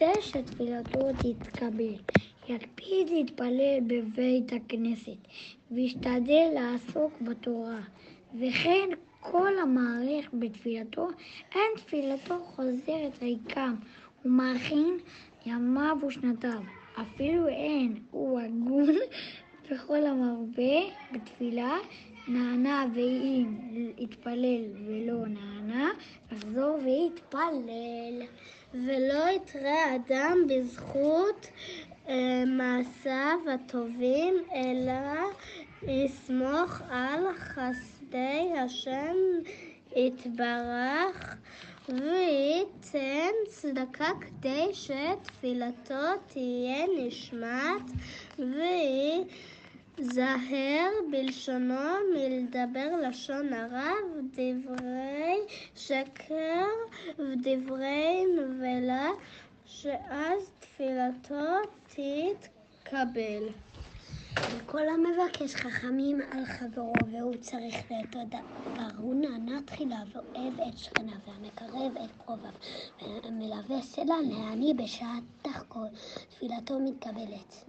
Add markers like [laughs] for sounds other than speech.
רוצה שתפילתו תתקבל. יקפיד להתפלל בבית הכנסת, וישתדל לעסוק בתורה. וכן כל המעריך בתפילתו, אין תפילתו חוזרת ריקם, ומכין ימיו ושנתיו. אפילו אין, הוא הגון [laughs] וכל המרבה בתפילה נענה ואם יתפלל ולא נענה, יחזור ויתפלל. ולא יתרה אדם בזכות אה, מעשיו הטובים, אלא יסמוך על חסדי השם יתברך וייתן צדקה כדי שתפילתו תהיה נשמת ויזהר בלשונו מלדבר לשון הרע ודברי שקר ודברי נבלה שאז תפילתו תתקבל. כל המבקש חכמים על חברו והוא צריך להיות הוא נענה תחילה ואוהב את שכניו והמקרב את קרוביו ומלווה סלע לעני בשעת תחקור תפילתו מתקבלת.